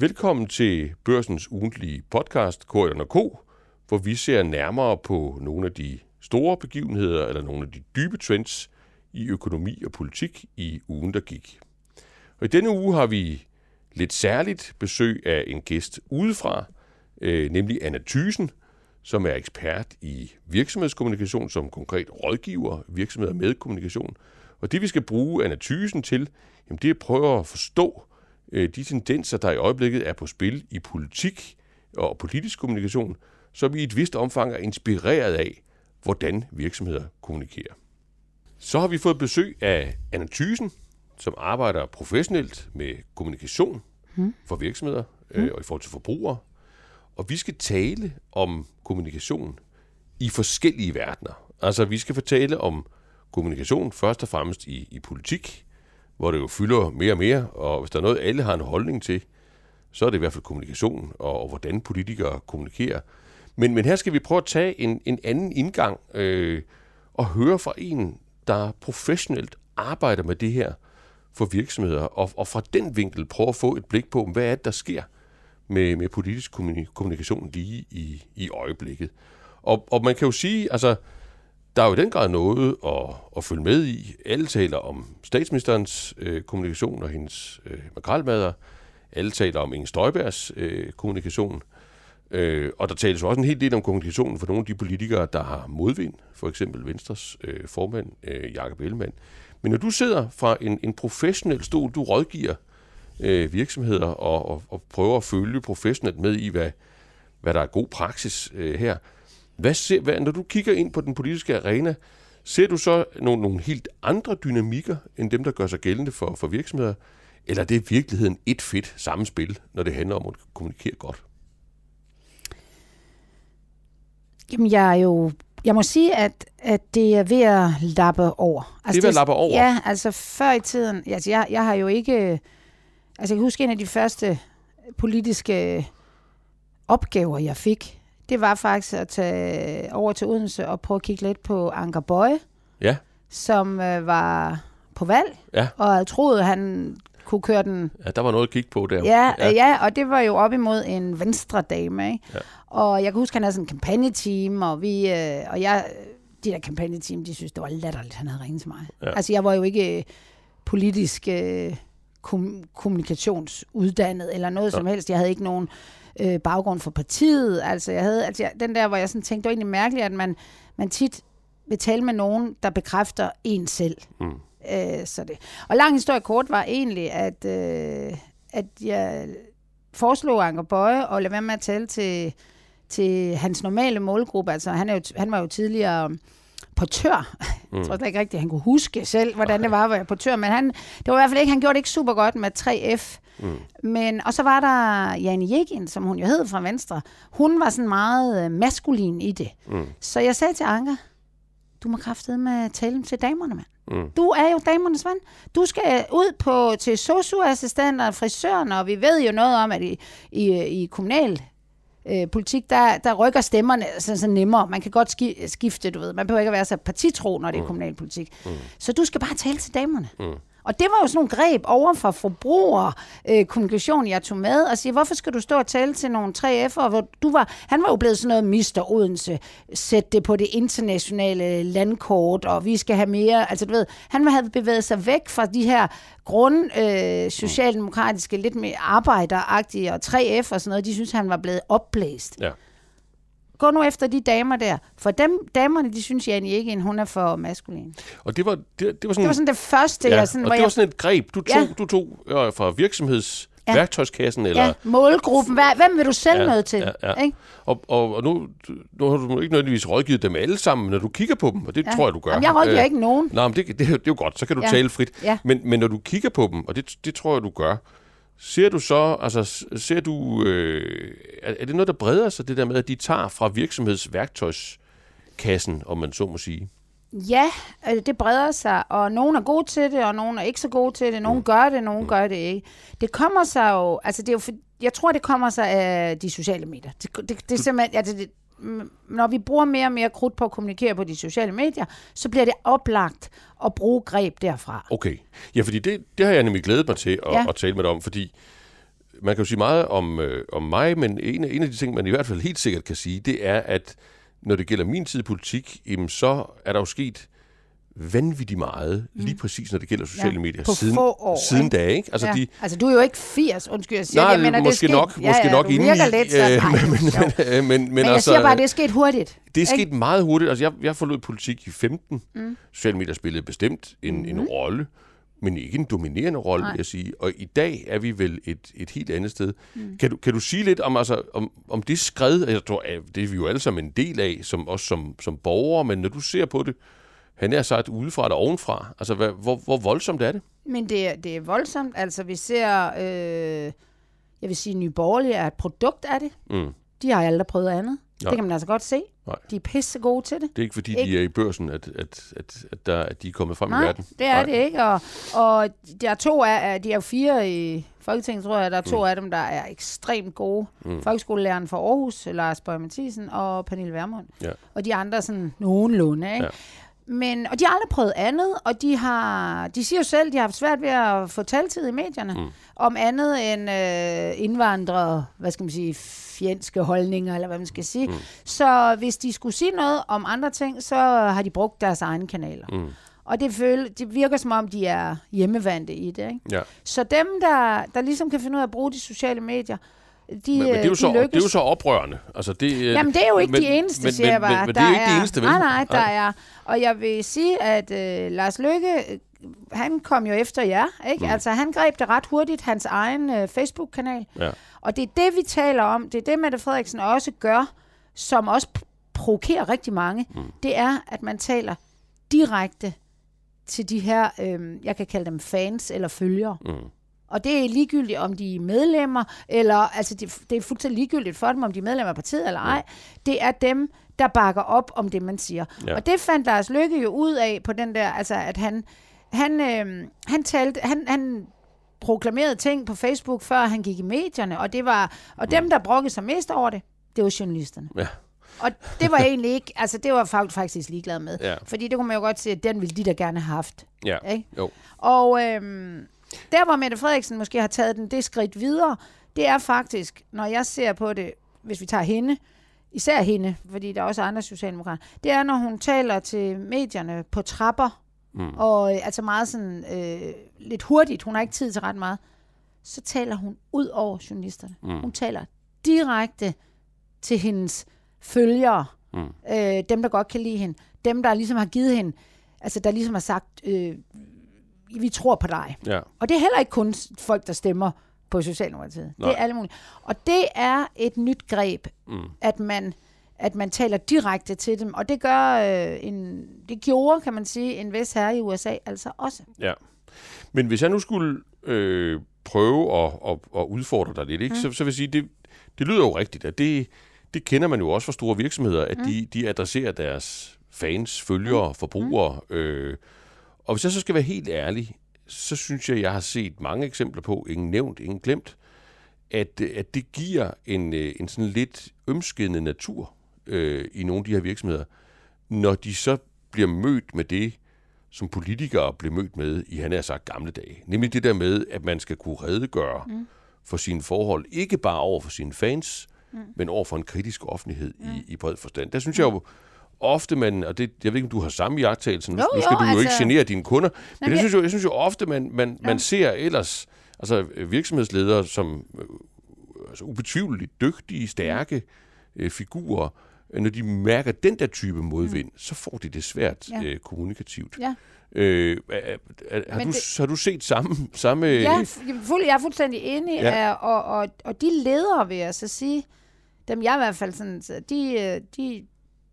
Velkommen til Børsens ugentlige podcast, K, hvor vi ser nærmere på nogle af de store begivenheder eller nogle af de dybe trends i økonomi og politik i ugen, der gik. Og i denne uge har vi lidt særligt besøg af en gæst udefra, øh, nemlig Anna Thysen, som er ekspert i virksomhedskommunikation, som konkret rådgiver virksomheder med kommunikation. Og det vi skal bruge Anna Thysen til, jamen det er at prøve at forstå øh, de tendenser, der i øjeblikket er på spil i politik og politisk kommunikation, som i et vist omfang er inspireret af, hvordan virksomheder kommunikerer. Så har vi fået besøg af Anna Thysen, som arbejder professionelt med kommunikation hmm. for virksomheder øh, hmm. og i forhold til forbrugere. Og vi skal tale om kommunikation i forskellige verdener. Altså, vi skal fortælle om kommunikation først og fremmest i, i politik, hvor det jo fylder mere og mere, og hvis der er noget, alle har en holdning til, så er det i hvert fald kommunikation, og, og hvordan politikere kommunikerer. Men, men her skal vi prøve at tage en, en anden indgang øh, og høre fra en, der professionelt arbejder med det her for virksomheder, og, og fra den vinkel prøve at få et blik på, hvad er det, der sker med, med politisk kommunikation lige i, i øjeblikket. Og, og man kan jo sige, altså, der er jo i den grad noget at, at følge med i. Alle taler om statsministerens øh, kommunikation og hendes øh, makralmader. Alle taler om Inge Støjbergs øh, kommunikation. Øh, og der tales også en hel del om kommunikationen for nogle af de politikere, der har modvind. For eksempel Venstres øh, formand, øh, Jakob Ellemann. Men når du sidder fra en, en professionel stol, du rådgiver øh, virksomheder og, og, og prøver at følge professionelt med i, hvad, hvad der er god praksis øh, her. Hvad ser, hvad, når du kigger ind på den politiske arena, ser du så nogle, nogle helt andre dynamikker, end dem, der gør sig gældende for, for virksomheder? Eller er det i virkeligheden et fedt samspil, når det handler om at kommunikere godt? Jamen, jeg er jo jeg må sige, at, at det er ved at lappe over. Altså, det er ved at lappe over? Ja, altså før i tiden, altså jeg, jeg har jo ikke, altså jeg kan huske en af de første politiske opgaver, jeg fik, det var faktisk at tage over til Odense og prøve at kigge lidt på Anker Bøje, ja. som øh, var på valg, ja. og jeg troede, han kunne køre den... Ja, der var noget at kigge på der. Ja, ja. ja og det var jo op imod en venstre dame, ikke? Ja. Og jeg kan huske, han havde sådan en kampagneteam, og vi... Øh, og jeg, de der kampagneteam, de synes, det var latterligt, han havde ringet til mig. Ja. Altså, jeg var jo ikke politisk øh, kom, kommunikationsuddannet eller noget ja. som helst. Jeg havde ikke nogen øh, baggrund for partiet. Altså, jeg havde, altså, jeg, den der, hvor jeg sådan tænkte, det var egentlig mærkeligt, at man, man tit vil tale med nogen, der bekræfter en selv. Mm. Øh, så det. Og lang historie kort var egentlig, at, øh, at jeg foreslog Anker Bøje at lade være med at tale til, til hans normale målgruppe. Altså, han, er jo, han var jo tidligere portør. Mm. Jeg tror ikke rigtigt, at han kunne huske selv, hvordan det var at være portør, men han, det var i hvert fald ikke, han gjorde det ikke super godt med 3F. Mm. Men, og så var der Jane Jegin, som hun jo hed fra Venstre. Hun var sådan meget øh, maskulin i det. Mm. Så jeg sagde til Anker, du må kraftede med tale til damerne, mand. Mm. Du er jo damernes mand. Du skal ud på til socioassistenter og frisøren, og vi ved jo noget om, at i, i, i kommunal øh, politik, der, der rykker stemmerne så, så nemmere. Man kan godt skifte, du ved. Man behøver ikke at være så partitro, når det er mm. kommunalpolitik. Mm. Så du skal bare tale til damerne. Mm. Og det var jo sådan nogle greb over for forbruger øh, kommunikation, jeg tog med, og sige, hvorfor skal du stå og tale til nogle 3F'ere, hvor du var, han var jo blevet sådan noget Mister Odense, sæt det på det internationale landkort, og vi skal have mere, altså du ved, han havde bevæget sig væk fra de her grund øh, socialdemokratiske, lidt mere arbejderagtige, og 3F og sådan noget, de synes, han var blevet opblæst. Ja gå nu efter de damer der. For dem, damerne, de synes Jane ikke, at hun er for maskulin. Og det var, det, det var, sådan, det var sådan det første, ja, jeg sådan, og det jeg, var sådan et greb, du tog, ja. du tog øh, fra virksomheds ja. værktøjskassen? Eller? Ja, målgruppen. Hvad, hvem vil du sælge ja, noget til? Ja, ja. Ikke? Og, og, og nu, nu har du ikke nødvendigvis rådgivet dem alle sammen, når du kigger på dem, og det ja. tror jeg, du gør. Jamen, jeg rådgiver øh, ikke nogen. Nej, men det, det, det, er jo godt, så kan du ja. tale frit. Ja. Men, men når du kigger på dem, og det, det tror jeg, du gør, Ser du så, altså ser du, øh, er det noget, der breder sig, det der med, at de tager fra virksomhedsværktøjskassen, om man så må sige? Ja, altså, det breder sig, og nogen er gode til det, og nogen er ikke så gode til det. Nogen mm. gør det, nogen mm. gør det ikke. Det kommer sig jo, altså det er jo, jeg tror, det kommer sig af de sociale medier. Det, det, det er simpelthen, altså det, når vi bruger mere og mere krudt på at kommunikere på de sociale medier, så bliver det oplagt at bruge greb derfra. Okay. Ja, fordi det, det har jeg nemlig glædet mig til at, ja. at tale med dig om, fordi man kan jo sige meget om, øh, om mig, men en af, en af de ting, man i hvert fald helt sikkert kan sige, det er, at når det gælder min tid i politik, jamen, så er der jo sket vanvittigt meget, mm. lige præcis når det gælder sociale ja, medier, siden, få år, siden ikke? da. Ikke? Altså, ja. de, altså, du er jo ikke 80, undskyld, jeg siger nej, det, men måske det nok, ja, måske ja, nok inden i, lidt, så, øh, nej, men, men, men, men, men, jeg altså, siger bare, det er sket hurtigt. Det er sket ikke? meget hurtigt. Altså, jeg, jeg forlod politik i 15. Mm. Sociale medier spillede bestemt en, mm. en rolle men ikke en dominerende rolle, vil jeg sige. Og i dag er vi vel et, et helt andet sted. Mm. Kan, du, kan du sige lidt om, altså, om, om det skred, jeg tror, det er vi jo alle sammen en del af, som, også som, som borgere, men når du ser på det, han er sagt udefra og ovenfra, altså hvad, hvor, hvor voldsomt er det? Men det er, det er voldsomt, altså vi ser, øh, jeg vil sige, Nye Borgerlige er et produkt af det. Mm. De har aldrig prøvet andet. Nej. Det kan man altså godt se. Nej. De er pisse gode til det. Det er ikke fordi, ikke? de er i børsen, at, at, at, at, der, at de er kommet frem Nej, i verden. det er Nej. det ikke. Og, og der er to af, de er jo fire i Folketinget, tror jeg. Der er to mm. af dem, der er ekstremt gode. Mm. Folkeskolelæreren fra Aarhus, Lars Bøge Mathisen og Pernille Vermund. Ja. Og de andre sådan nogenlunde, ikke? Ja. Men, og de har aldrig prøvet andet, og de har, de siger jo selv, de har haft svært ved at få taltid i medierne mm. om andet end øh, indvandrere, hvad skal man sige, fjendske holdninger, eller hvad man skal sige. Mm. Så hvis de skulle sige noget om andre ting, så har de brugt deres egne kanaler. Mm. Og det, føle, det virker som om, de er hjemmevandte i det. Ikke? Ja. Så dem, der, der ligesom kan finde ud af at bruge de sociale medier, de, men, men det, er jo de så, det er jo så oprørende. Altså, det, øh, Jamen, det er jo ikke men, de eneste, men, siger jeg bare. Men, men det er jo ikke er, de eneste, vel? Nej, nej, der nej. er. Og jeg vil sige, at øh, Lars Løkke, han kom jo efter jer, ikke? Mm. Altså, han greb det ret hurtigt, hans egen øh, Facebook-kanal. Ja. Og det er det, vi taler om. Det er det, Mette Frederiksen også gør, som også provokerer rigtig mange. Mm. Det er, at man taler direkte til de her, øh, jeg kan kalde dem fans eller følgere. Mm. Og det er ligegyldigt, om de er medlemmer, eller altså det, det er fuldstændig ligegyldigt for dem, om de er medlemmer af partiet eller ej. Ja. Det er dem, der bakker op om det, man siger. Ja. Og det fandt Lars Lykke jo ud af på den der, altså at han, han, øh, han talte, han, han proklamerede ting på Facebook, før han gik i medierne, og det var, og dem, der brokkede sig mest over det, det var journalisterne. Ja. Og det var egentlig ikke, altså det var folk faktisk ligeglad med. Ja. Fordi det kunne man jo godt se, at den ville de da gerne have haft. Ja, ikke? jo. Og øhm, der, hvor Mette Frederiksen måske har taget den det skridt videre, det er faktisk, når jeg ser på det, hvis vi tager hende, især hende, fordi der er også andre socialdemokrater, det er, når hun taler til medierne på trapper, mm. og øh, altså meget sådan øh, lidt hurtigt, hun har ikke tid til ret meget, så taler hun ud over journalisterne. Mm. Hun taler direkte til hendes følgere, mm. øh, dem, der godt kan lide hende, dem, der ligesom har givet hende, altså der ligesom har sagt, øh, vi tror på dig. Ja. Og det er heller ikke kun folk, der stemmer på Socialdemokratiet. Nej. Det er alle mulige. Og det er et nyt greb, mm. at man at man taler direkte til dem, og det gør øh, en, det gjorde, kan man sige, en vis herre i USA altså også. Ja. Men hvis jeg nu skulle øh, prøve at, at, at udfordre dig lidt, ikke? Mm. Så, så vil jeg sige, det, det lyder jo rigtigt, at det, det kender man jo også fra store virksomheder, at mm. de, de adresserer deres fans, følgere, mm. forbrugere, øh, og hvis jeg så skal være helt ærlig, så synes jeg, jeg har set mange eksempler på, ingen nævnt, ingen glemt, at, at det giver en, øh, en sådan lidt ømskede natur øh, i nogle af de her virksomheder, når de så bliver mødt med det, som politikere blev mødt med i, han er sagt, gamle dage. Nemlig det der med, at man skal kunne redegøre mm. for sine forhold, ikke bare over for sine fans, mm. men over for en kritisk offentlighed mm. i, i bred forstand. Der synes mm. jeg jo, ofte man, og det, jeg ved ikke, om du har samme jagttagelse, nu, jo, nu skal jo, du jo altså... ikke genere dine kunder, men jeg synes jo, jeg synes jo ofte, man, man, ja. man ser ellers altså virksomhedsledere som øh, altså, ubetvivligt dygtige, stærke øh, figurer, når de mærker den der type modvind, mm. så får de det svært ja. øh, kommunikativt. Ja. Øh, er, er, har, du, det, har du set samme... samme ja, jeg er fuldstændig enig, ja. og, og, og de ledere, vil jeg så sige, dem jeg i hvert fald sådan, de, øh, de,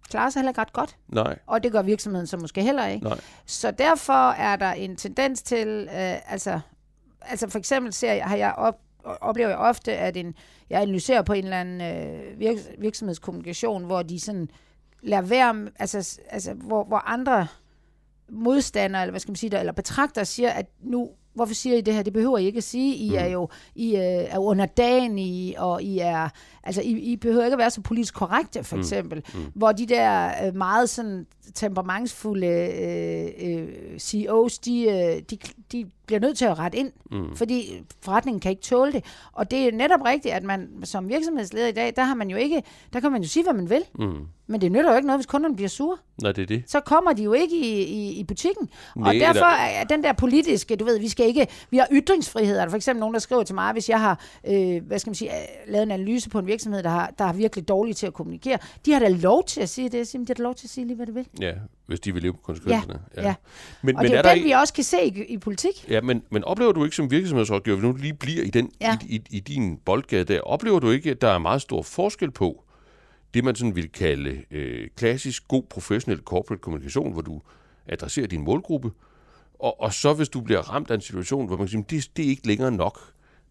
klarer sig heller ikke ret godt. Nej. Og det gør virksomheden så måske heller ikke. Nej. Så derfor er der en tendens til, øh, altså, altså for eksempel ser jeg, har jeg op, oplever jeg ofte, at en, jeg analyserer på en eller anden øh, virks, virksomhedskommunikation, hvor de sådan lader være, altså, altså hvor, hvor andre modstandere, eller hvad skal man sige der, eller betragter siger, at nu hvorfor siger I det her? Det behøver I ikke at sige. I mm. er jo I er underdanige, og I er, altså I, I behøver ikke at være så politisk korrekte, for mm. eksempel. Mm. Mm. Hvor de der øh, meget sådan temperamentsfulde øh, øh, CEOs, de, øh, de, de bliver nødt til at rette ind, mm. fordi forretningen kan ikke tåle det. Og det er netop rigtigt, at man som virksomhedsleder i dag, der har man jo ikke, der kan man jo sige, hvad man vil. Mm. Men det nytter jo ikke noget, hvis kunderne bliver sure. Nej, det er det. Så kommer de jo ikke i, i, i butikken. Nej, og derfor er den der politiske, du ved, vi skal ikke, vi har ytringsfrihed. Er der for eksempel nogen, der skriver til mig, hvis jeg har, øh, hvad skal man sige, øh, lavet en analyse på en virksomhed, der har, der har virkelig dårligt til at kommunikere. De har da lov til at sige det. Jeg siger, de har da lov til at sige lige, hvad det vil. Ja, hvis de vil leve på konsekvenserne. Ja, ja. ja. Men, og men det er, er jo den, ikke... vi også kan se i, i politik. Ja, men, men oplever du ikke som virksomhedsrådgiver, hvis nu lige bliver i, den, ja. i, i, i din boldgade der, oplever du ikke, at der er meget stor forskel på det, man sådan vil kalde øh, klassisk god professionel corporate kommunikation, hvor du adresserer din målgruppe, og, og så hvis du bliver ramt af en situation, hvor man siger, det, det er ikke længere nok.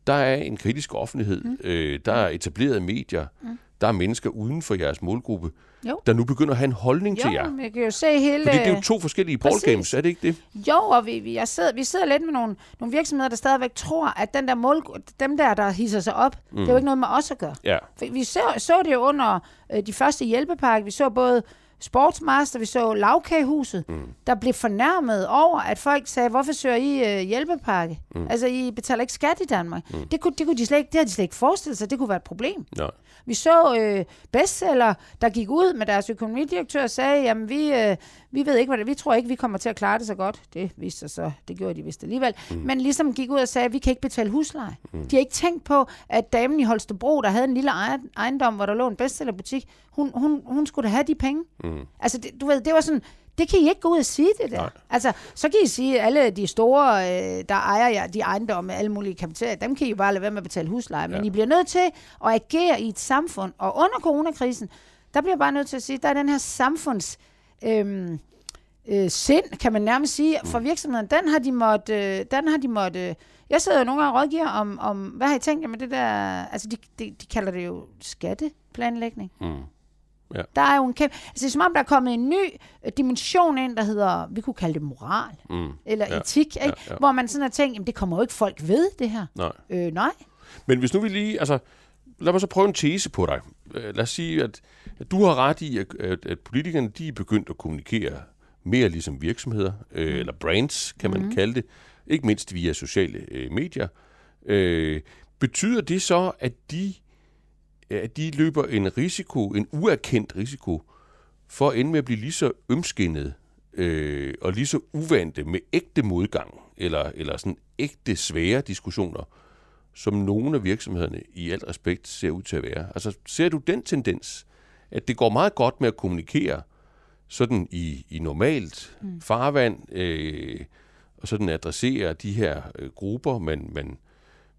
Der er en kritisk offentlighed, mm. øh, der er etablerede medier, mm. Der er mennesker uden for jeres målgruppe, jo. der nu begynder at have en holdning jo, til jer. Jo, kan jo se hele... Fordi det er jo to forskellige ballgames, er det ikke det? Jo, og vi, vi, jeg sidder, vi sidder lidt med nogle, nogle virksomheder, der stadigvæk tror, at den der mål, dem der, der hisser sig op, mm. det er jo ikke noget med os at gøre. Ja. For vi så, så det jo under øh, de første hjælpepakker. Vi så både Sportsmaster, vi så lavkagehuset, mm. der blev fornærmet over, at folk sagde, hvorfor søger I øh, hjælpepakke? Mm. Altså, I betaler ikke skat i Danmark. Mm. Det, kunne, det, kunne de slet ikke, det havde de slet ikke forestillet sig, det kunne være et problem. Nej. Vi så øh, bestseller, der gik ud med deres økonomidirektør og sagde, jamen vi, øh, vi ved ikke, hvad det, vi tror ikke, vi kommer til at klare det så godt. Det viste sig så, det gjorde de vist alligevel. Mm. Men ligesom gik ud og sagde, vi kan ikke betale husleje. Mm. De har ikke tænkt på, at damen i Holstebro, der havde en lille ejendom, hvor der lå en bestsellerbutik, hun, hun, hun skulle da have de penge. Mm. Altså, det, du ved, det var sådan, det kan I ikke gå ud og sige det der. Nej. Altså, så kan I sige, at alle de store, øh, der ejer jer, de ejendomme alle mulige kapitaler, dem kan I bare lade være med at betale husleje. Men ja. I bliver nødt til at agere i et samfund. Og under coronakrisen, der bliver bare nødt til at sige, der er den her samfunds... Øhm, øh, sind, kan man nærmest sige, for mm. virksomheden, den har de måtte, øh, den har de måtte, øh, jeg sidder jo nogle gange og rådgiver om, om, hvad har I tænkt, jamen det der, altså de, de, de kalder det jo skatteplanlægning. Mm. Ja. Der er jo en kæmpe... Altså, det er som om, der er kommet en ny øh, dimension ind, der hedder, vi kunne kalde det moral, mm. eller ja. etik, ikke? Ja, ja. hvor man sådan har tænkt, jamen, det kommer jo ikke folk ved, det her. Nej. Øh, nej. Men hvis nu vi lige... Altså, lad mig så prøve en tese på dig. Øh, lad os sige, at, at du har ret i, at, at, at politikerne de er begyndt at kommunikere mere ligesom virksomheder, øh, mm. eller brands, kan man mm. kalde det. Ikke mindst via sociale øh, medier. Øh, betyder det så, at de at de løber en risiko, en uerkendt risiko, for at ende med at blive lige så ømskinnet øh, og lige så uvante med ægte modgang, eller, eller sådan ægte svære diskussioner, som nogle af virksomhederne i alt respekt ser ud til at være. Altså ser du den tendens, at det går meget godt med at kommunikere sådan i, i normalt mm. farvand, øh, og sådan adressere de her øh, grupper, man, man,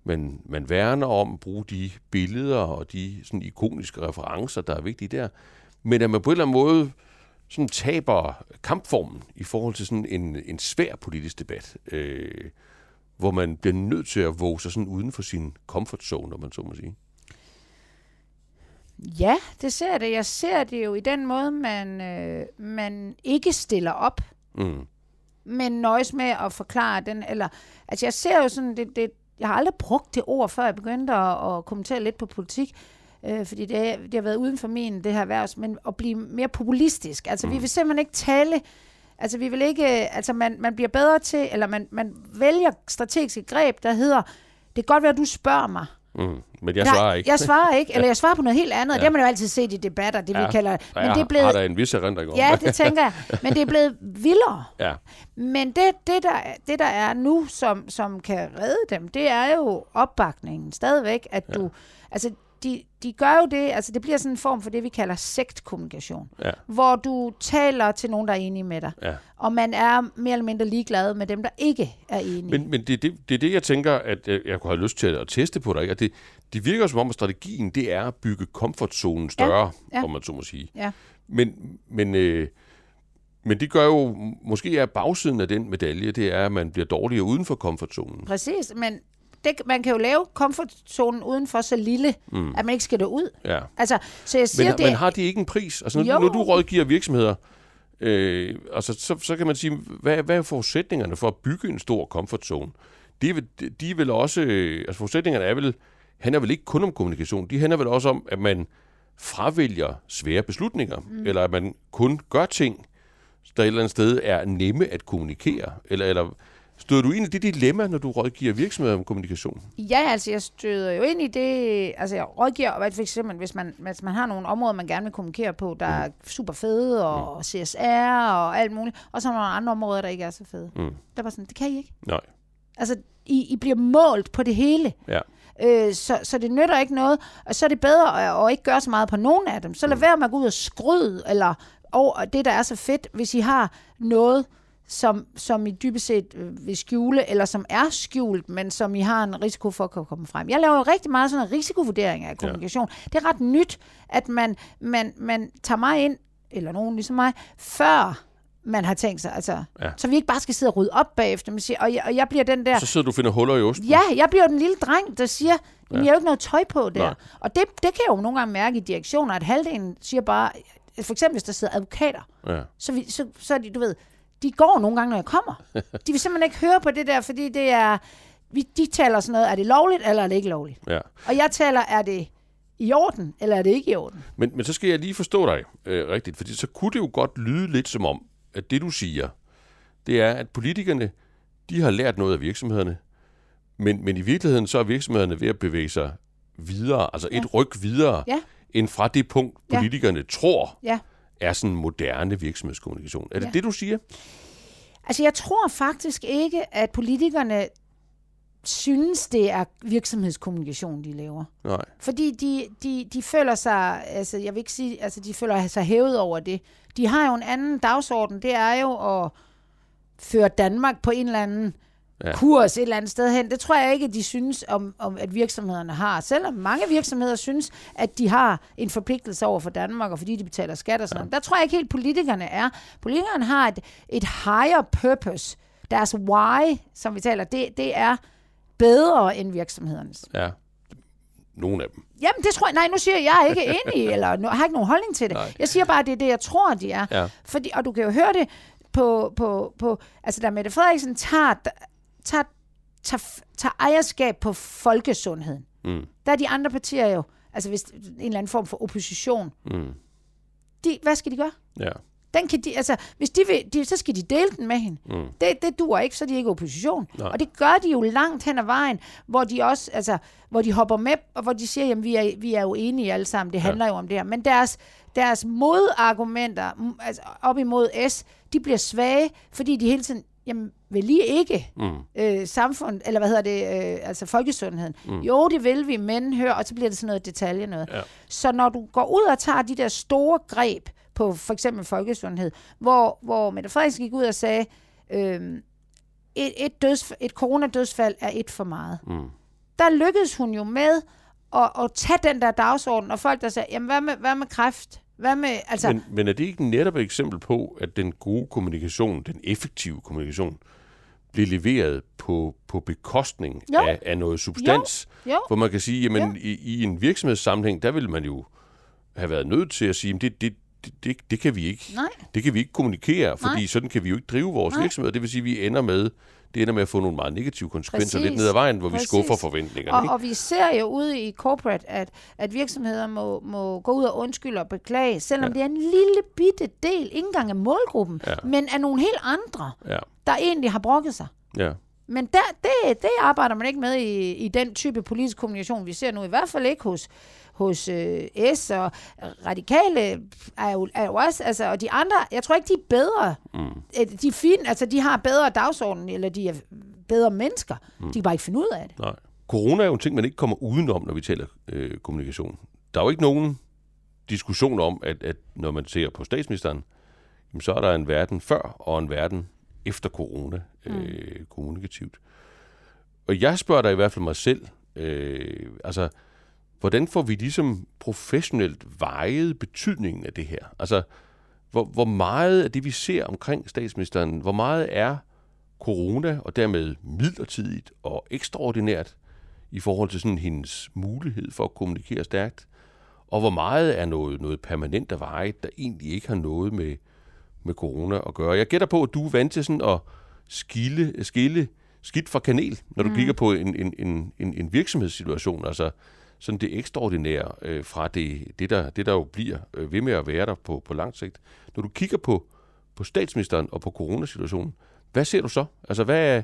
man, man værner om at bruge de billeder og de sådan ikoniske referencer, der er vigtige der, men at man på en eller anden måde sådan taber kampformen i forhold til sådan en, en svær politisk debat, øh, hvor man bliver nødt til at våge sig sådan uden for sin comfort zone, om man så må sige. Ja, det ser det. Jeg ser det jo i den måde, man, øh, man ikke stiller op, mm. men nøjes med at forklare den. Eller, altså jeg ser jo sådan, det, det, jeg har aldrig brugt det ord, før jeg begyndte at, at kommentere lidt på politik, øh, fordi det, det har været uden for min, det her erhvervs, men at blive mere populistisk. Altså, mm. vi vil simpelthen ikke tale... Altså, vi vil ikke... Altså, man, man bliver bedre til, eller man, man vælger strategiske greb, der hedder, det kan godt være, at du spørger mig, Mm, men jeg svarer ikke. Jeg svarer ikke, eller jeg svarer på noget helt andet. Ja. Det har man jo altid set i debatter, det ja. vi kalder... Men ja, det er blevet, har der en vis erindring om. Ja, det tænker jeg. Men det er blevet vildere. Ja. Men det, det, der, det, der er nu, som, som kan redde dem, det er jo opbakningen stadigvæk, at du... Altså, de, de gør jo det, altså det bliver sådan en form for det, vi kalder sektkommunikation, ja. hvor du taler til nogen, der er enige med dig, ja. og man er mere eller mindre ligeglad med dem, der ikke er enige. Men, men det, er det, det er det, jeg tænker, at jeg, jeg kunne have lyst til at teste på dig, at det, det virker som om, at strategien, det er at bygge komfortzonen større, ja. Ja. om man så må sige. Ja. Men, men, øh, men det gør jo, måske er bagsiden af den medalje, det er, at man bliver dårligere uden for komfortzonen. Præcis, men det, man kan jo lave komfortzonen uden for så lille, mm. at man ikke skal ud. Ja. Altså, så jeg siger, men, det... men har de ikke en pris? Altså, når, når du rådgiver virksomheder, øh, altså, så, så kan man sige, hvad, hvad er forudsætningerne for at bygge en stor komfortzone? De, er, de er vel også, øh, altså forudsætningerne er vel, handler vel ikke kun om kommunikation, de handler vel også om, at man fravælger svære beslutninger, mm. eller at man kun gør ting, der et eller andet sted er nemme at kommunikere? Eller, eller støder du ind i det dilemma, når du rådgiver virksomheder om kommunikation? Ja, altså jeg støder jo ind i det, altså jeg rådgiver, for eksempel hvis man, hvis man har nogle områder, man gerne vil kommunikere på, der mm. er super fede, og mm. CSR og alt muligt, og så er der nogle andre områder, der ikke er så fede. Mm. Der var sådan, det kan I ikke. Nej. Altså, I, I bliver målt på det hele. Ja. Øh, så, så det nytter ikke noget, og så er det bedre at, at ikke gøre så meget på nogen af dem. Så lad mm. være med at gå ud og skryde, eller over det, der er så fedt, hvis I har noget, som, som I dybest set øh, vil skjule, eller som er skjult, men som I har en risiko for at komme frem. Jeg laver rigtig meget sådan en risikovurdering af kommunikation. Ja. Det er ret nyt, at man, man, man tager mig ind, eller nogen ligesom mig, før man har tænkt sig. Altså, ja. Så vi ikke bare skal sidde og rydde op bagefter. Man siger, og, jeg, og jeg bliver den der... Så sidder du og finder huller i osten? Ja, jeg bliver den lille dreng, der siger, ja. jeg har jo ikke noget tøj på der. Nej. Og det, det kan jeg jo nogle gange mærke i direktioner, at halvdelen siger bare, for eksempel hvis der sidder advokater, ja. så, vi, så, så er de, du ved, de går nogle gange, når jeg kommer. De vil simpelthen ikke høre på det der, fordi det er, vi, de taler sådan noget, er det lovligt, eller er det ikke lovligt? Ja. Og jeg taler, er det i orden, eller er det ikke i orden? Men, men så skal jeg lige forstå dig øh, rigtigt, fordi så kunne det jo godt lyde lidt som om, at det du siger, det er, at politikerne, de har lært noget af virksomhederne, men, men i virkeligheden så er virksomhederne ved at bevæge sig videre, altså ja. et ryg videre, ja. end fra det punkt, politikerne ja. tror, ja. Er sådan moderne virksomhedskommunikation. Er det ja. det, du siger? Altså, jeg tror faktisk ikke, at politikerne synes, det er virksomhedskommunikation, de laver. Nej. Fordi de, de, de føler sig, altså jeg vil ikke sige, altså de føler sig hævet over det. De har jo en anden dagsorden, det er jo at føre Danmark på en eller anden ja. kurs et eller andet sted hen. Det tror jeg ikke, de synes, om, om, at virksomhederne har. Selvom mange virksomheder synes, at de har en forpligtelse over for Danmark, og fordi de betaler skat og sådan ja. noget. Der tror jeg ikke helt, politikerne er. Politikerne har et, et higher purpose. Deres why, som vi taler, det, det er bedre end virksomhedernes. Ja. Nogle af dem. Jamen, det tror jeg... Nej, nu siger jeg, jeg er ikke enig, eller jeg har ikke nogen holdning til det. Nej. Jeg siger bare, at det er det, jeg tror, de er. Ja. Fordi, og du kan jo høre det på... på, på altså, da Mette Frederiksen tager, tager, tager, tager ejerskab på folkesundheden, mm. der er de andre partier jo... Altså, hvis en eller anden form for opposition. Mm. De, hvad skal de gøre? Ja. Den kan de, altså, hvis de vil, de, så skal de dele den med hende. Mm. Det, det duer ikke, så er de ikke opposition. Nej. Og det gør de jo langt hen ad vejen, hvor de også, altså, hvor de hopper med, og hvor de siger, jamen, vi er, vi er jo enige alle sammen, det handler ja. jo om det her. Men deres, deres modargumenter, altså op imod S, de bliver svage, fordi de hele tiden, jamen, vil lige ikke mm. øh, samfund, eller hvad hedder det, øh, altså folkesundheden. Mm. Jo, det vil vi, men hør, og så bliver det sådan noget detalje noget. Ja. Så når du går ud og tager de der store greb, på for eksempel folkesundhed, hvor, hvor Mette Frederiksen gik ud og sagde, øh, et, et, døds, et coronadødsfald er et for meget. Mm. Der lykkedes hun jo med at, at tage den der dagsorden, og folk der sagde, jamen hvad med, hvad med kræft? Hvad med, altså... men, men er det ikke netop et eksempel på, at den gode kommunikation, den effektive kommunikation, bliver leveret på, på bekostning af, af noget substans? Jo. Jo. Hvor man kan sige, jamen i, i en virksomhedssammenhæng, der vil man jo have været nødt til at sige, at det, det, det, det, kan vi ikke. Nej. Det kan vi ikke kommunikere, fordi Nej. sådan kan vi jo ikke drive vores Nej. virksomhed. Det vil sige, at vi ender med det ender med at få nogle meget negative konsekvenser Præcis. lidt ned ad vejen, hvor Præcis. vi skuffer forventningerne. Og, ikke? og vi ser jo ude i corporate, at, at virksomheder må, må gå ud og undskylde og beklage, selvom ja. det er en lille bitte del, ikke engang af målgruppen, ja. men af nogle helt andre, ja. der egentlig har brokket sig. Ja. Men der, det, det arbejder man ikke med i, i den type politisk kommunikation, vi ser nu. I hvert fald ikke hos, hos øh, S og Radikale er jo, er jo også, altså, og de andre, jeg tror ikke, de er bedre. Mm. De er fine, altså de har bedre dagsorden, eller de er bedre mennesker. Mm. De kan bare ikke finde ud af det. Nej. Corona er jo en ting, man ikke kommer udenom, når vi taler øh, kommunikation. Der er jo ikke nogen diskussion om, at, at når man ser på statsministeren, så er der en verden før og en verden efter corona øh, mm. kommunikativt. Og jeg spørger dig i hvert fald mig selv, øh, altså, hvordan får vi ligesom professionelt vejet betydningen af det her? Altså, hvor, hvor meget af det, vi ser omkring statsministeren, hvor meget er corona, og dermed midlertidigt og ekstraordinært, i forhold til sådan hendes mulighed for at kommunikere stærkt, og hvor meget er noget, noget permanent af veje, der egentlig ikke har noget med, med corona at gøre. Jeg gætter på, at du er vant til sådan at skille, skille skidt fra kanel, når du mm. kigger på en, en, en, en, en virksomhedssituation. Altså sådan det ekstraordinære øh, fra det, det, der, det, der jo bliver øh, ved med at være der på, på lang sigt. Når du kigger på, på statsministeren og på coronasituationen, hvad ser du så? Altså, hvad er,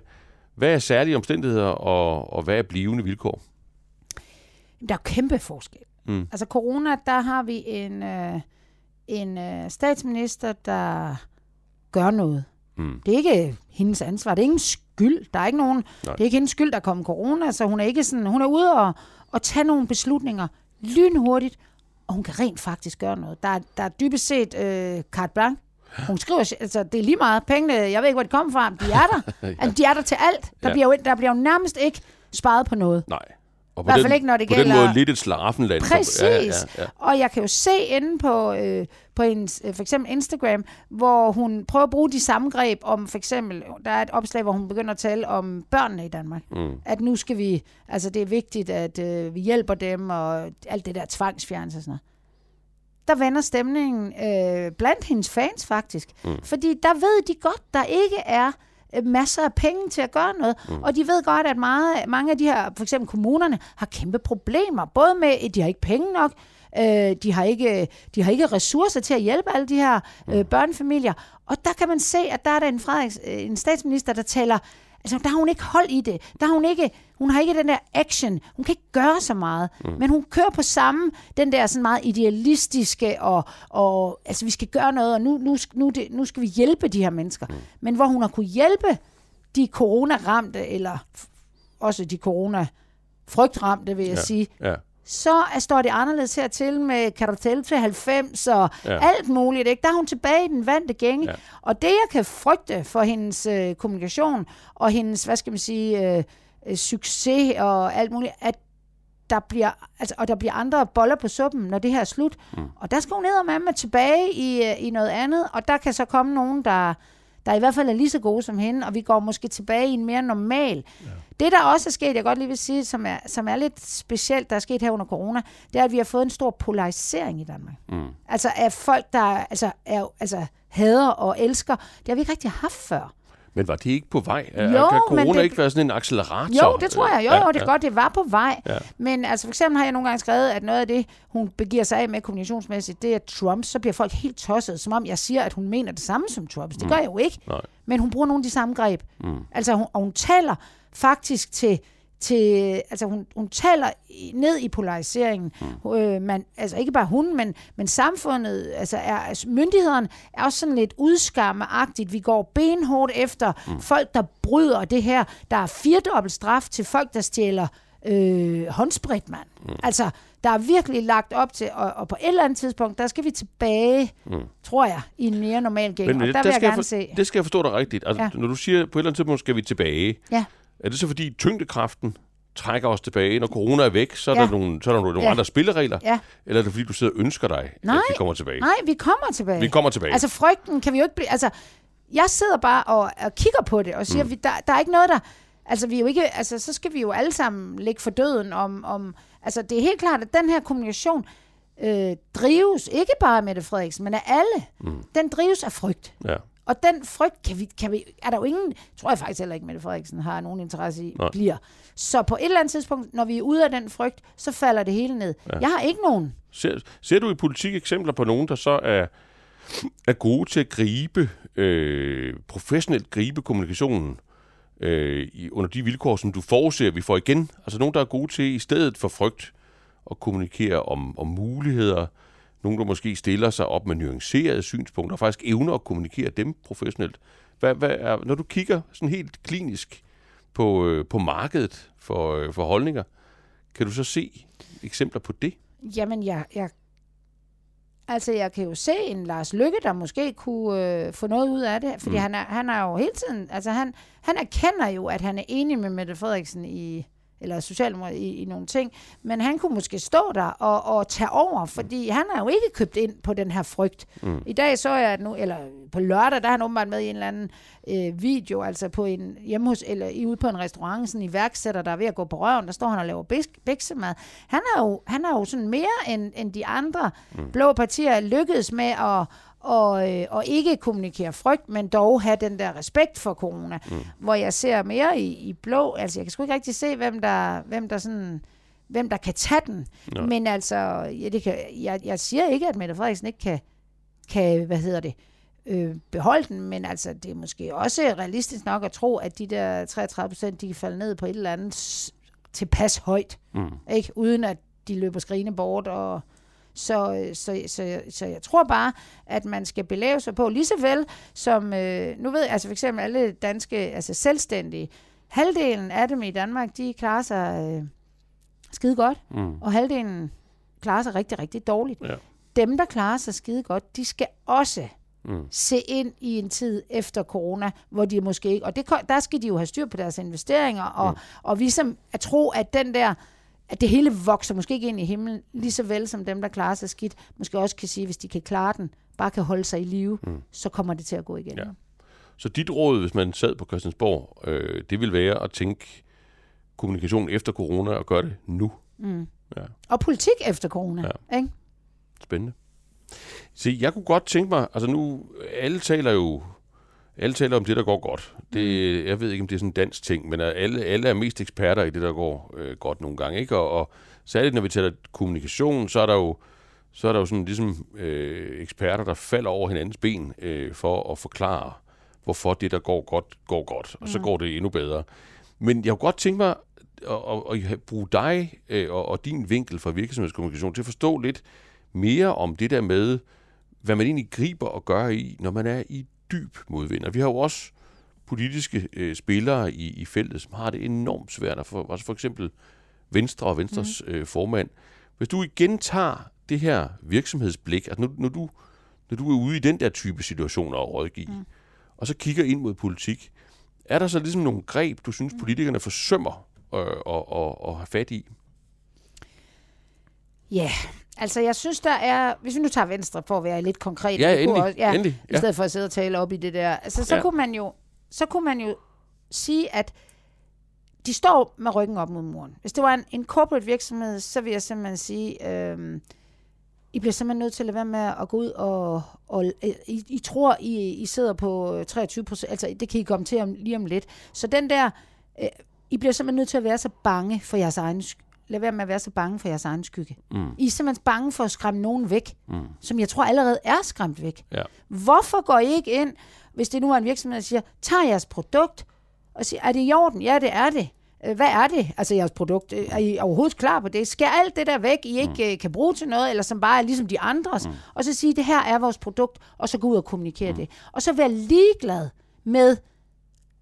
hvad er særlige omstændigheder, og, og hvad er blivende vilkår? Der er kæmpe forskel. Mm. Altså corona, der har vi en, øh, en øh, statsminister, der gør noget. Mm. Det er ikke hendes ansvar. Det er ingen skyld. Der er ikke nogen, Nej. det er ikke hendes skyld, der kommer corona, så hun er ikke sådan, hun er ude og, og tage nogle beslutninger lynhurtigt, og hun kan rent faktisk gøre noget. Der er, der er dybest set øh, carte blanche. Hun skriver, altså det er lige meget pengene, jeg ved ikke, hvor de kommer fra, men de er der. ja. altså, de er der til alt. Der, ja. bliver jo, der bliver jo nærmest ikke sparet på noget. Nej. Og på I hvert fald ikke, når det på gælder... den måde lidt et slaraffenland. Præcis. Ja, ja, ja. Og jeg kan jo se inde på, øh, på hendes, øh, for eksempel Instagram, hvor hun prøver at bruge de samme greb om for eksempel, der er et opslag, hvor hun begynder at tale om børnene i Danmark. Mm. At nu skal vi, altså det er vigtigt, at øh, vi hjælper dem, og alt det der tvangsfjernelse og sådan noget der vender stemningen øh, blandt hendes fans faktisk. Mm. Fordi der ved de godt, der ikke er masser af penge til at gøre noget. Mm. Og de ved godt, at meget, mange af de her, for eksempel kommunerne, har kæmpe problemer. Både med, at de har ikke penge nok, øh, de, har ikke, de har ikke ressourcer til at hjælpe alle de her øh, mm. børnefamilier. Og der kan man se, at der er der en, Frederiks, øh, en statsminister, der taler Altså, der har hun ikke hold i det. Der har hun ikke, hun har ikke den der action. Hun kan ikke gøre så meget. Mm. Men hun kører på samme, den der sådan meget idealistiske, og, og altså, vi skal gøre noget, og nu, nu, nu, det, nu skal vi hjælpe de her mennesker. Mm. Men hvor hun har kunne hjælpe de coronaramte, eller også de corona-frygtramte, vil jeg ja. sige, ja så står det anderledes her til med kartel til 90 og ja. alt muligt. Ikke? Der er hun tilbage i den vante gænge. Ja. Og det, jeg kan frygte for hendes øh, kommunikation og hendes, hvad skal man sige, øh, øh, succes og alt muligt, at der bliver, altså, og der bliver andre boller på suppen, når det her er slut. Mm. Og der skal hun ned og med tilbage i, øh, i noget andet, og der kan så komme nogen, der der i hvert fald er lige så gode som hende, og vi går måske tilbage i en mere normal. Ja. Det, der også er sket, jeg godt lige vil sige, som er, som er lidt specielt, der er sket her under corona, det er, at vi har fået en stor polarisering i Danmark. Mm. Altså af folk, der altså, er, altså, hader og elsker, det har vi ikke rigtig haft før. Men var det ikke på vej? Jo, kan corona det, ikke være sådan en accelerator? Jo, det tror jeg. Jo, ja, jo det er ja. godt, det var på vej. Ja. Men altså for eksempel har jeg nogle gange skrevet, at noget af det, hun begiver sig af med kommunikationsmæssigt, det er Trump. Så bliver folk helt tosset, som om jeg siger, at hun mener det samme som Trump. Det mm. gør jeg jo ikke. Nej. Men hun bruger nogle af de samme greb. Mm. Altså hun, og hun taler faktisk til til, altså hun, hun taler ned i polariseringen. Mm. Øh, man, altså ikke bare hun, men, men samfundet, altså er, altså myndighederne er også sådan lidt udskammeagtigt. Vi går benhårdt efter mm. folk, der bryder det her. Der er firedobbelt straf til folk, der stjæler øh, håndsprit, mand. Mm. Altså, der er virkelig lagt op til, og, og på et eller andet tidspunkt, der skal vi tilbage, mm. tror jeg, i en mere normal gang. Men, og der vil jeg gerne for, se... Det skal jeg forstå dig rigtigt. Altså, ja. Når du siger, på et eller andet tidspunkt skal vi tilbage, ja er det så fordi tyngdekraften trækker os tilbage, når corona er væk, så er ja. der nogle, så er der nogle ja. andre spilleregler? Ja. Eller er det fordi, du sidder og ønsker dig, nej, at vi kommer tilbage? Nej, vi kommer tilbage. Vi kommer tilbage. Altså frygten kan vi jo ikke blive... Altså, jeg sidder bare og, og kigger på det og siger, mm. vi, der, der er ikke noget, der... Altså, vi er jo ikke, altså, så skal vi jo alle sammen ligge for døden om... om altså, det er helt klart, at den her kommunikation øh, drives ikke bare af Mette Frederiksen, men af alle. Mm. Den drives af frygt. Ja. Og den frygt kan vi, kan vi, er der jo ingen, tror jeg faktisk heller ikke, Mette Frederiksen har nogen interesse i, Nej. bliver. Så på et eller andet tidspunkt, når vi er ude af den frygt, så falder det hele ned. Ja. Jeg har ikke nogen. Ser, ser du i politik eksempler på nogen, der så er, er gode til at gribe, øh, professionelt gribe kommunikationen øh, i, under de vilkår, som du forudser, vi får igen? Altså nogen, der er gode til i stedet for frygt at kommunikere om, om muligheder, nogen, der måske stiller sig op med nuancerede synspunkter, og faktisk evner at kommunikere dem professionelt. Hvad, hvad er, når du kigger sådan helt klinisk på, øh, på markedet for, øh, for holdninger, kan du så se eksempler på det? Jamen, jeg, jeg, altså, jeg kan jo se en Lars Lykke, der måske kunne øh, få noget ud af det, fordi mm. han, er, han er jo hele tiden, altså han, han erkender jo, at han er enig med Mette Frederiksen i, eller Socialdemokratiet i, i nogle ting, men han kunne måske stå der og, og tage over, fordi han har jo ikke købt ind på den her frygt. Mm. I dag så jeg, at nu, eller på lørdag, der er han åbenbart med i en eller anden øh, video, altså på en hjemme hos, eller ude på en restaurant, sådan en iværksætter, der er ved at gå på røven, der står han og laver bæksemad. Han er jo, han er jo sådan mere end, end de andre mm. blå partier lykkedes med at og, øh, og ikke kommunikere frygt, men dog have den der respekt for corona. Mm. Hvor jeg ser mere i, i blå, altså jeg kan sgu ikke rigtig se, hvem der, hvem der sådan hvem der kan tage den. Nej. Men altså, ja, det kan, jeg, jeg siger ikke, at Mette Frederiksen ikke kan, kan hvad hedder det, øh, beholde den, men altså, det er måske også realistisk nok at tro, at de der 33 procent, de kan falde ned på et eller andet tilpas højt, mm. ikke? uden at de løber skrigende bort. Og, så, så, så, så jeg tror bare, at man skal belave sig på, lige så vel som, øh, nu ved jeg, altså for eksempel alle danske, altså selvstændige, halvdelen af dem i Danmark, de klarer sig øh, skide godt, mm. og halvdelen klarer sig rigtig, rigtig dårligt. Ja. Dem, der klarer sig skide godt, de skal også mm. se ind i en tid efter corona, hvor de måske ikke, og det, der skal de jo have styr på deres investeringer, og, mm. og ligesom at tro, at den der, at det hele vokser måske ikke ind i himlen, lige så vel som dem, der klarer sig skidt, måske også kan sige, hvis de kan klare den, bare kan holde sig i live, mm. så kommer det til at gå igen. Ja. Så dit råd, hvis man sad på Christiansborg, øh, det vil være at tænke kommunikation efter corona og gøre det nu. Mm. Ja. Og politik efter corona. Ja. Ikke? Spændende. Se, jeg kunne godt tænke mig, altså nu, alle taler jo alle taler om det, der går godt. Det, mm. jeg ved ikke, om det er sådan en dansk ting, men alle, alle er mest eksperter i det, der går øh, godt nogle gange. Ikke? Og, og særligt når vi taler kommunikation, så er der jo, så er der jo sådan ligesom øh, eksperter, der falder over hinandens ben øh, for at forklare, hvorfor det, der går godt, går godt. Og mm. så går det endnu bedre. Men jeg kunne godt tænke mig at, at, at bruge dig øh, og, og din vinkel fra virksomhedskommunikation til at forstå lidt mere om det der med, hvad man egentlig griber og gør i, når man er i dyb modvind. Og vi har jo også politiske øh, spillere i, i feltet, som har det enormt svært. For, altså for eksempel Venstre og Venstres mm. øh, formand. Hvis du igen tager det her virksomhedsblik, altså når, når, du, når du er ude i den der type situationer og rådgive, mm. og så kigger ind mod politik, er der så ligesom nogle greb, du synes, mm. politikerne forsømmer øh, at, at, at have fat i? Ja, Altså, jeg synes, der er... Hvis vi nu tager Venstre for at være lidt konkret. Ja, endelig, også, ja, endelig. Ja. I stedet for at sidde og tale op i det der. Altså, så, ja. kunne man jo, så kunne man jo sige, at de står med ryggen op mod muren. Hvis det var en, en corporate virksomhed, så vil jeg simpelthen sige, øhm, I bliver simpelthen nødt til at lade være med at gå ud og... og I, I tror, I, I sidder på 23 procent. Altså, det kan I komme til om, lige om lidt. Så den der... Øh, I bliver simpelthen nødt til at være så bange for jeres egen lad være med at være så bange for jeres egen skygge. Mm. I er simpelthen bange for at skræmme nogen væk, mm. som jeg tror allerede er skræmt væk. Ja. Hvorfor går I ikke ind, hvis det nu er en virksomhed, der siger, tag jeres produkt, og siger, er det i orden? Ja, det er det. Øh, hvad er det, altså jeres produkt? Øh, er I overhovedet klar på det? Skal alt det der væk, I ikke mm. Øh, kan bruge til noget, eller som bare er ligesom de andres? Mm. Og så sige, det her er vores produkt, og så gå ud og kommunikere mm. det. Og så være ligeglad med,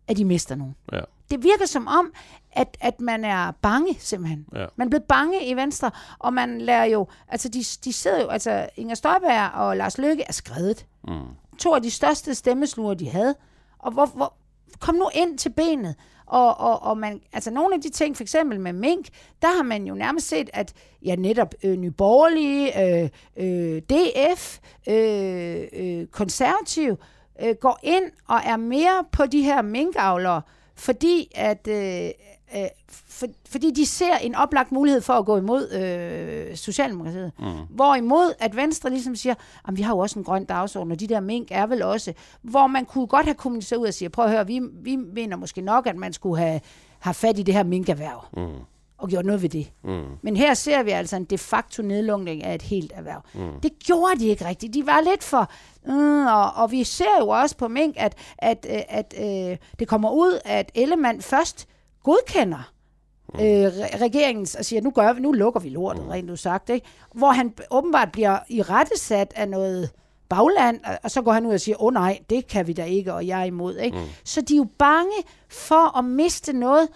at I mister nogen. Ja det virker som om, at, at man er bange, simpelthen. Ja. Man er blevet bange i Venstre, og man lærer jo, altså de, de sidder jo, altså Inger Støjberg og Lars Løkke er skrevet. Mm. To af de største stemmesluger, de havde. Og hvor, hvor, kom nu ind til benet. Og, og, og man, altså nogle af de ting, for eksempel med mink, der har man jo nærmest set, at ja, netop øh, Nyborgerlige, øh, øh, DF, øh, øh, konservativ, øh, går ind og er mere på de her minkavlere, fordi at øh, øh, for, fordi de ser en oplagt mulighed for at gå imod øh, Socialdemokratiet. Mm. Hvorimod at Venstre ligesom siger, at vi har jo også en grøn dagsorden, og de der mink er vel også, hvor man kunne godt have kommuniceret ud og sige, prøv at høre, vi, vi mener måske nok, at man skulle have, have fat i det her minkerhverv. Mm og gjort noget ved det. Mm. Men her ser vi altså en de facto nedlukning af et helt erhverv. Mm. Det gjorde de ikke rigtigt. De var lidt for... Mm, og, og vi ser jo også på mink, at, at, at, at øh, det kommer ud, at Ellemann først godkender mm. øh, regeringens og siger, nu, gør vi, nu lukker vi lortet, mm. rent sagt. Ikke? Hvor han åbenbart bliver i rettesat af noget bagland, og så går han ud og siger, åh oh, nej, det kan vi da ikke, og jeg er imod. Ikke? Mm. Så de er jo bange for at miste noget,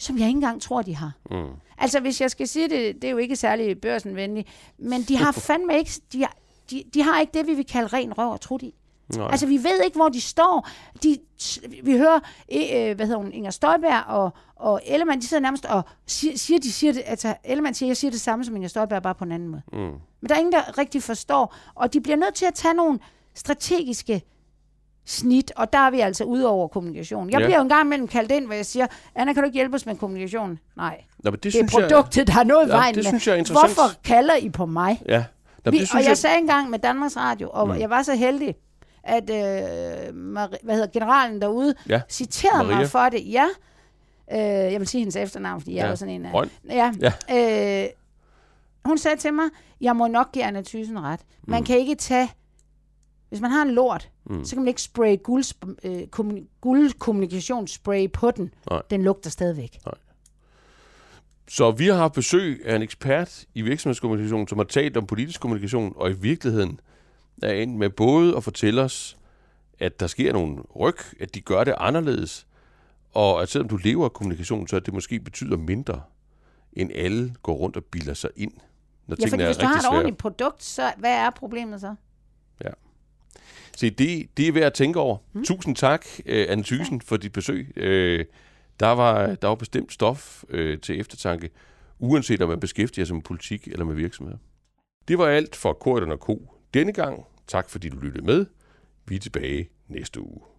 som jeg ikke engang tror, de har. Mm. Altså, hvis jeg skal sige det, det er jo ikke særlig børsenvenligt, men de har fandme ikke, de har, de, de har ikke det, vi vil kalde ren røv og trut i. Nej. Altså, vi ved ikke, hvor de står. De, vi hører, øh, hvad hedder hun, Inger Støjberg og, og Ellemann, de sidder nærmest og siger, siger de siger det, altså Ellemann siger, jeg siger det samme som Inger Støjberg, bare på en anden måde. Mm. Men der er ingen, der rigtig forstår, og de bliver nødt til at tage nogle strategiske snit, og der er vi altså ude over kommunikation. Jeg ja. bliver jo en gang imellem kaldt ind, hvor jeg siger, Anna, kan du ikke hjælpe os med kommunikation? Nej. Nå, det, det er produktet, jeg, der har noget ja, vejen det synes jeg er Hvorfor kalder I på mig? Ja. Nå, vi, det og jeg, jeg sagde engang med Danmarks Radio, og mm. jeg var så heldig, at øh, Marie, hvad hedder generalen derude ja. citerede Maria. mig for det. Ja. Øh, jeg vil sige hendes efternavn, fordi ja. jeg var sådan en af... Ja. ja. Øh, hun sagde til mig, jeg må nok give Anna Thyssen ret. Man mm. kan ikke tage Hvis man har en lort, mm. så kan man ikke spraye guld, øh, guldkommunikationsspray på den. Nej. Den lugter stadigvæk. Nej. Så vi har haft besøg af en ekspert i virksomhedskommunikation, som har talt om politisk kommunikation, og i virkeligheden er endt med både at fortælle os, at der sker nogle ryg, at de gør det anderledes, og at selvom du lever af kommunikation, så det måske betyder mindre, end alle går rundt og bilder sig ind. Når ja, for hvis du har et ordentligt produkt, så hvad er problemet så? Ja. Se, det, det er værd at tænke over. Mm. Tusind tak, uh, Anne Thysen, for dit besøg. Uh, der, var, der var bestemt stof uh, til eftertanke, uanset om man beskæftiger sig med politik eller med virksomheder. Det var alt for Korten og Ko denne gang. Tak fordi du lyttede med. Vi er tilbage næste uge.